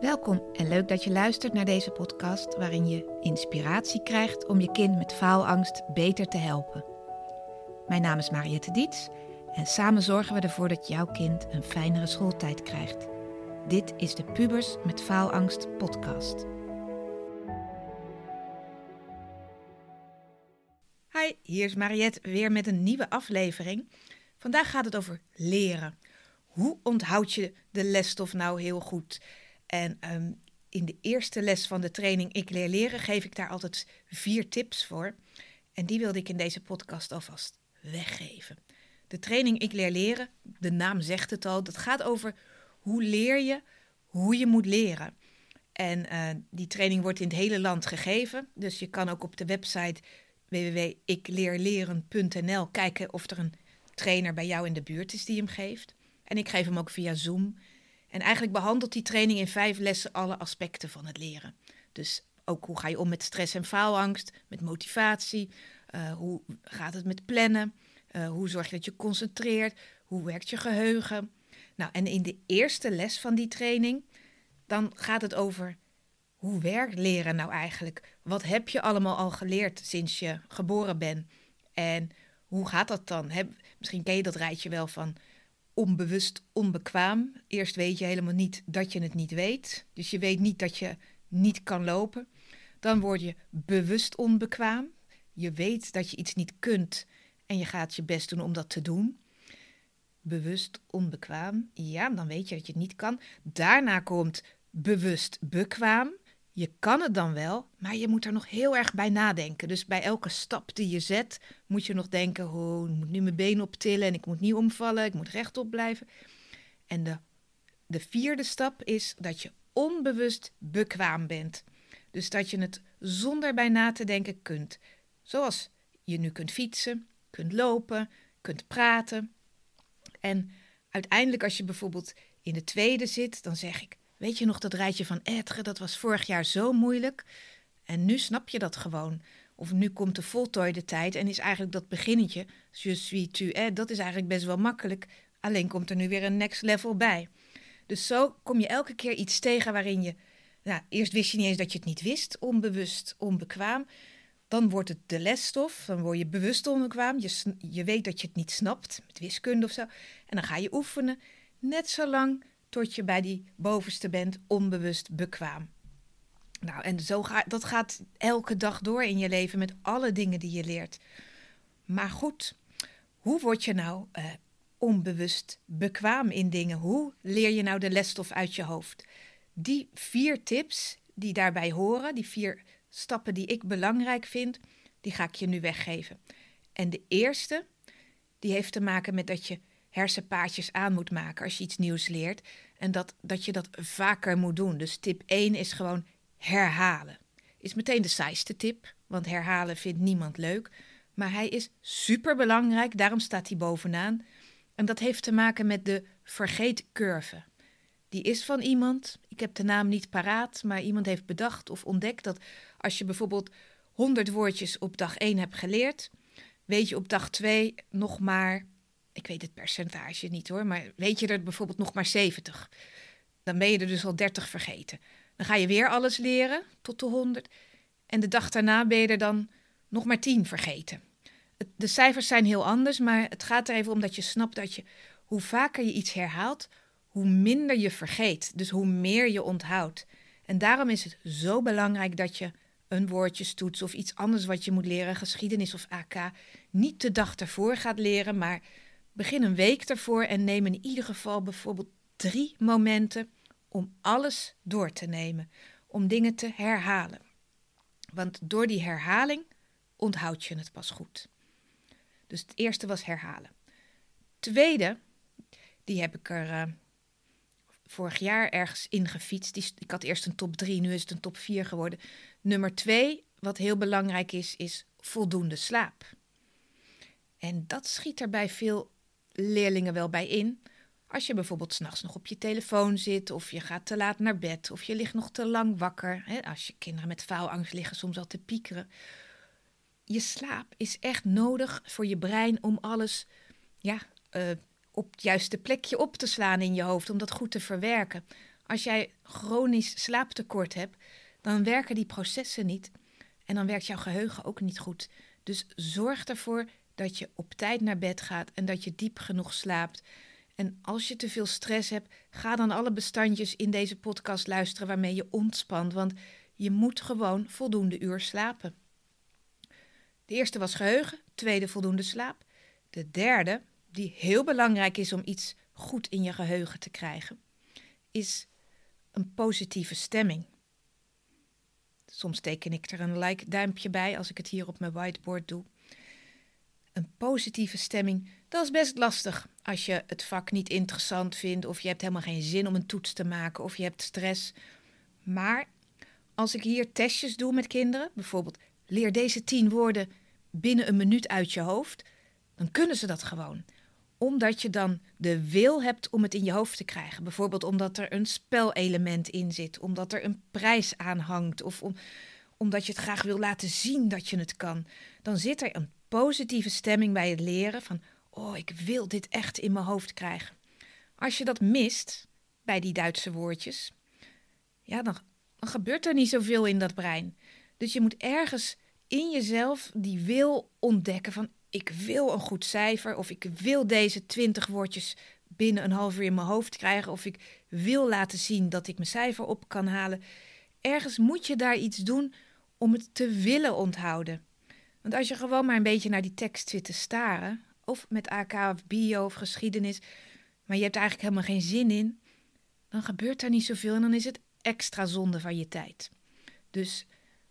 Welkom en leuk dat je luistert naar deze podcast waarin je inspiratie krijgt om je kind met faalangst beter te helpen. Mijn naam is Mariette Diets en samen zorgen we ervoor dat jouw kind een fijnere schooltijd krijgt. Dit is de Pubers met Faalangst podcast. Hi, hier is Mariette weer met een nieuwe aflevering. Vandaag gaat het over leren. Hoe onthoud je de lesstof nou heel goed? En ehm, in de eerste les van de training Ik leer leren geef ik daar altijd vier tips voor. En die wilde ik in deze podcast alvast weggeven. De training Ik leer leren, de naam zegt het al, dat gaat over hoe leer je hoe je moet leren. En uh, die training wordt in het hele land gegeven. Dus je kan ook op de website www.ikleerleren.nl kijken of er een trainer bij jou in de buurt is die hem geeft. En ik geef hem ook via Zoom. En eigenlijk behandelt die training in vijf lessen alle aspecten van het leren. Dus ook hoe ga je om met stress en faalangst, met motivatie, uh, hoe gaat het met plannen, uh, hoe zorg je dat je concentreert, hoe werkt je geheugen. Nou, en in de eerste les van die training, dan gaat het over hoe werkt leren nou eigenlijk? Wat heb je allemaal al geleerd sinds je geboren bent? En hoe gaat dat dan? Misschien ken je dat rijtje wel van onbewust onbekwaam. Eerst weet je helemaal niet dat je het niet weet. Dus je weet niet dat je niet kan lopen. Dan word je bewust onbekwaam. Je weet dat je iets niet kunt en je gaat je best doen om dat te doen. Bewust onbekwaam. Ja, dan weet je dat je het niet kan. Daarna komt bewust bekwaam. Je kan het dan wel, maar je moet er nog heel erg bij nadenken. Dus bij elke stap die je zet, moet je nog denken: oh, ik moet nu mijn been optillen en ik moet niet omvallen, ik moet rechtop blijven. En de, de vierde stap is dat je onbewust bekwaam bent. Dus dat je het zonder bij na te denken kunt. Zoals je nu kunt fietsen, kunt lopen, kunt praten. En uiteindelijk, als je bijvoorbeeld in de tweede zit, dan zeg ik: Weet je nog dat rijtje van Etre, dat was vorig jaar zo moeilijk. En nu snap je dat gewoon. Of nu komt de voltooide tijd en is eigenlijk dat beginnetje, je suis tu es, dat is eigenlijk best wel makkelijk. Alleen komt er nu weer een next level bij. Dus zo kom je elke keer iets tegen waarin je, nou, eerst wist je niet eens dat je het niet wist, onbewust, onbekwaam. Dan wordt het de lesstof, dan word je bewust onbekwaam. Je, je weet dat je het niet snapt, met wiskunde of zo. En dan ga je oefenen, net zo lang tot je bij die bovenste bent, onbewust bekwaam. Nou, en zo gaat dat gaat elke dag door in je leven met alle dingen die je leert. Maar goed, hoe word je nou uh, onbewust bekwaam in dingen? Hoe leer je nou de lesstof uit je hoofd? Die vier tips die daarbij horen, die vier stappen die ik belangrijk vind, die ga ik je nu weggeven. En de eerste, die heeft te maken met dat je hersenpaadjes aan moet maken als je iets nieuws leert. En dat, dat je dat vaker moet doen. Dus tip 1 is gewoon herhalen. Is meteen de saaiste tip, want herhalen vindt niemand leuk. Maar hij is super belangrijk, daarom staat hij bovenaan. En dat heeft te maken met de vergeetcurve. Die is van iemand, ik heb de naam niet paraat, maar iemand heeft bedacht of ontdekt dat als je bijvoorbeeld 100 woordjes op dag 1 hebt geleerd, weet je op dag 2 nog maar ik weet het percentage niet hoor, maar weet je er bijvoorbeeld nog maar 70. Dan ben je er dus al 30 vergeten. Dan ga je weer alles leren tot de 100. En de dag daarna ben je er dan nog maar 10 vergeten. De cijfers zijn heel anders, maar het gaat er even om dat je snapt dat je hoe vaker je iets herhaalt, hoe minder je vergeet. Dus hoe meer je onthoudt. En daarom is het zo belangrijk dat je een woordjestoets of iets anders wat je moet leren, geschiedenis of AK, niet de dag ervoor gaat leren, maar Begin een week ervoor en neem in ieder geval bijvoorbeeld drie momenten om alles door te nemen, om dingen te herhalen. Want door die herhaling onthoud je het pas goed. Dus het eerste was herhalen. Tweede, die heb ik er uh, vorig jaar ergens ingefietst. Die, ik had eerst een top 3, nu is het een top 4 geworden. Nummer twee, wat heel belangrijk is, is voldoende slaap. En dat schiet er bij veel leerlingen wel bij in. Als je bijvoorbeeld s'nachts nog op je telefoon zit, of je gaat te laat naar bed, of je ligt nog te lang wakker. Hè, als je kinderen met faalangst liggen soms al te piekeren. Je slaap is echt nodig voor je brein om alles ja, uh, op het juiste plekje op te slaan in je hoofd, om dat goed te verwerken. Als jij chronisch slaaptekort hebt, dan werken die processen niet. En dan werkt jouw geheugen ook niet goed. Dus zorg ervoor dat je op tijd naar bed gaat en dat je diep genoeg slaapt. En als je te veel stress hebt, ga dan alle bestandjes in deze podcast luisteren waarmee je ontspant. Want je moet gewoon voldoende uur slapen. De eerste was geheugen, tweede voldoende slaap. De derde, die heel belangrijk is om iets goed in je geheugen te krijgen, is een positieve stemming. Soms teken ik er een like duimpje bij als ik het hier op mijn whiteboard doe. Een positieve stemming, dat is best lastig als je het vak niet interessant vindt of je hebt helemaal geen zin om een toets te maken of je hebt stress. Maar als ik hier testjes doe met kinderen, bijvoorbeeld leer deze tien woorden binnen een minuut uit je hoofd, dan kunnen ze dat gewoon. Omdat je dan de wil hebt om het in je hoofd te krijgen. Bijvoorbeeld omdat er een spelelement in zit, omdat er een prijs aan hangt of om, omdat je het graag wil laten zien dat je het kan. Dan zit er een positieve stemming bij het leren van, oh, ik wil dit echt in mijn hoofd krijgen. Als je dat mist bij die Duitse woordjes, ja, dan, gebeurt er niet zoveel in dat brein. Dus je moet ergens in jezelf die wil ontdekken van ik wil een goed cijfer of ik wil deze twintig woordjes binnen een half uur in mijn hoofd krijgen of ik wil laten zien dat ik mijn cijfer op kan halen. Ergens moet je daar iets doen om het te willen onthouden. Want als je gewoon maar een beetje naar die tekst zit te staren, of met AK of bio of geschiedenis, maar je hebt eigenlijk helemaal geen zin in, dan gebeurt er niet zoveel en dan is het extra zonde van je tijd. Dus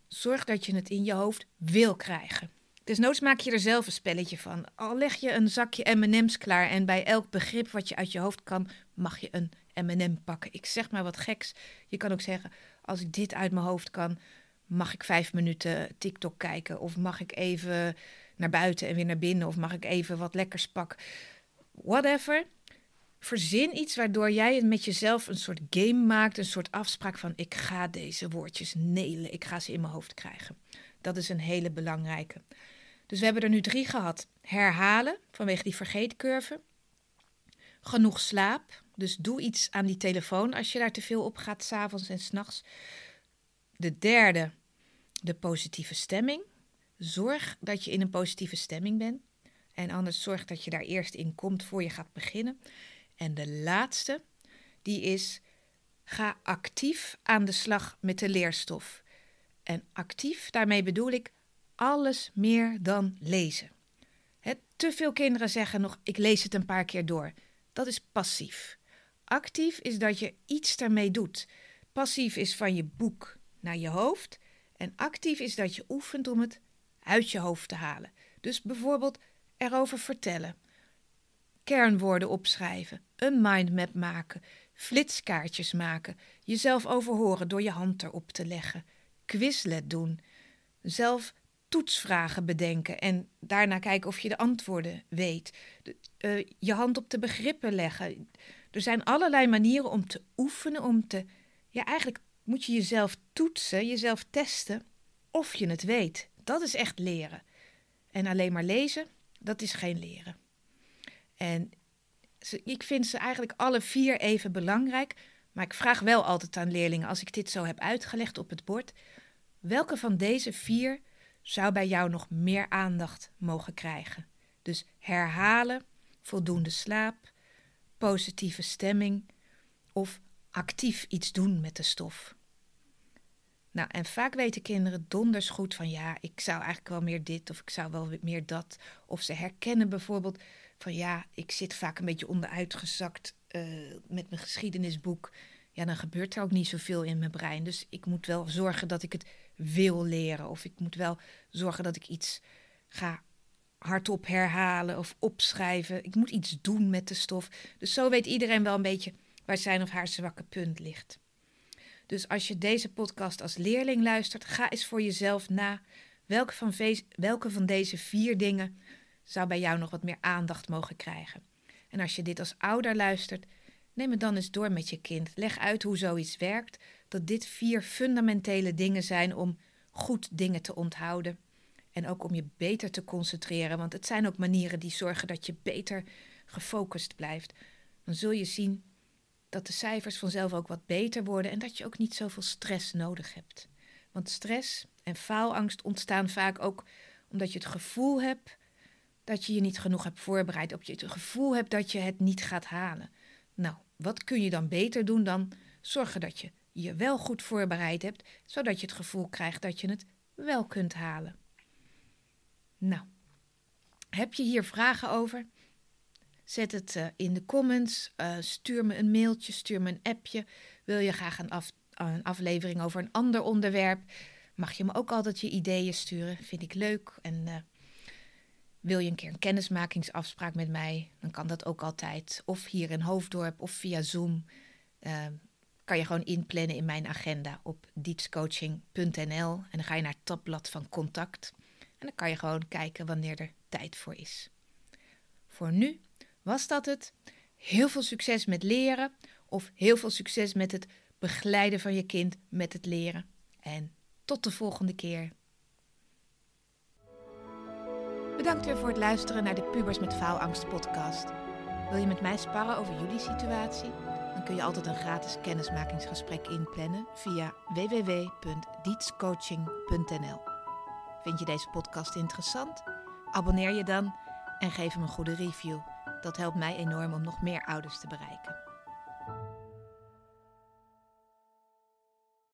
zorg dat je het in je hoofd wil krijgen. Dus noods maak je er zelf een spelletje van. Al leg je een zakje M&M's klaar en bij elk begrip wat je uit je hoofd kan, mag je een M&M pakken. Ik zeg maar wat geks. Je kan ook zeggen, als ik dit uit mijn hoofd kan, mag ik vijf minuten TikTok kijken? Of mag ik even naar buiten en weer naar binnen? Of mag ik even wat lekkers pakken? Whatever. Verzin iets waardoor jij met jezelf een soort game maakt, een soort afspraak van ik ga deze woordjes nelen, ik ga ze in mijn hoofd krijgen. Dat is een hele belangrijke. Dus we hebben er nu drie gehad. Herhalen vanwege die vergeetcurve. Genoeg slaap. Dus doe iets aan die telefoon als je daar te veel op gaat, s'avonds en s'nachts. De derde, de positieve stemming. Zorg dat je in een positieve stemming bent. En anders zorg dat je daar eerst in komt voor je gaat beginnen. En de laatste, die is ga actief aan de slag met de leerstof. En actief, daarmee bedoel ik alles meer dan lezen. te veel kinderen zeggen nog: ik lees het een paar keer door. Dat is passief. Actief is dat je iets daarmee doet. Passief is van je boek naar je hoofd. En actief is dat je oefent om het uit je hoofd te halen. Dus bijvoorbeeld erover vertellen, kernwoorden opschrijven, een mindmap maken, flitskaartjes maken, jezelf overhoren door je hand erop te leggen, quizlet doen, zelf toetsvragen bedenken en daarna kijken of je de antwoorden weet, uh, je hand op de begrippen leggen. Er zijn allerlei manieren om te oefenen, om te, ja eigenlijk moet je jezelf toetsen, jezelf testen of je het weet. Dat is echt leren. En alleen maar lezen, dat is geen leren. En ik vind ze eigenlijk alle vier even belangrijk. Maar ik vraag wel altijd aan leerlingen, als ik dit zo heb uitgelegd op het bord, welke van deze vier zou bij jou nog meer aandacht mogen krijgen? Dus herhalen, voldoende slaap, positieve stemming of actief iets doen met de stof. Nou, en vaak weten kinderen donders goed van ja, ik zou eigenlijk wel meer dit of ik zou wel meer dat. Of ze herkennen bijvoorbeeld van ja, ik zit vaak een beetje onderuitgezakt uh, met mijn geschiedenisboek. Ja, dan gebeurt er ook niet zoveel in mijn brein. Dus ik moet wel zorgen dat ik het wil leren. Of ik moet wel zorgen dat ik iets ga hardop herhalen of opschrijven. Ik moet iets doen met de stof. Dus zo weet iedereen wel een beetje waar zijn of haar zwakke punt ligt. Dus als je deze podcast als leerling luistert, ga eens voor jezelf na. Welke van, welke van deze vier dingen zou bij jou nog wat meer aandacht mogen krijgen? En als je dit als ouder luistert, neem het dan eens door met je kind. Leg uit hoe zoiets werkt. Dat dit vier fundamentele dingen zijn om goed dingen te onthouden. En ook om je beter te concentreren. Want het zijn ook manieren die zorgen dat je beter gefocust blijft. Dan zul je zien dat de cijfers vanzelf ook wat beter worden en dat je ook niet zoveel stress nodig hebt. Want stress en faalangst ontstaan vaak ook omdat je het gevoel hebt dat je je niet genoeg hebt voorbereid, op je het gevoel hebt dat je het niet gaat halen. Nou, wat kun je dan beter doen dan zorgen dat je je wel goed voorbereid hebt, zodat je het gevoel krijgt dat je het wel kunt halen? Nou, heb je hier vragen over? Zet het uh, in de comments, uh, stuur me een mailtje, stuur me een appje. Wil je graag een, af, een aflevering over een ander onderwerp? Mag je me ook altijd je ideeën sturen, vind ik leuk. En uh, wil je een keer een kennismakingsafspraak met mij, dan kan dat ook altijd. Of hier in Hoofddorp of via Zoom. Kan je gewoon inplannen in mijn agenda op dietscoaching.nl. En dan ga je naar het tabblad van contact. En dan kan je gewoon kijken wanneer er tijd voor is. Voor nu was dat het. Heel veel succes met leren of heel veel succes met het begeleiden van je kind met het leren. En tot de volgende keer. Bedankt weer voor het luisteren naar de Pubers met Faalangst podcast. Wil je met mij sparren over jullie situatie? Dan kun je altijd een gratis kennismakingsgesprek inplannen via www.dietscoaching.nl. Vind je deze podcast interessant? Abonneer je dan en geef hem een goede review. Dat helpt mij enorm om nog meer ouders te bereiken.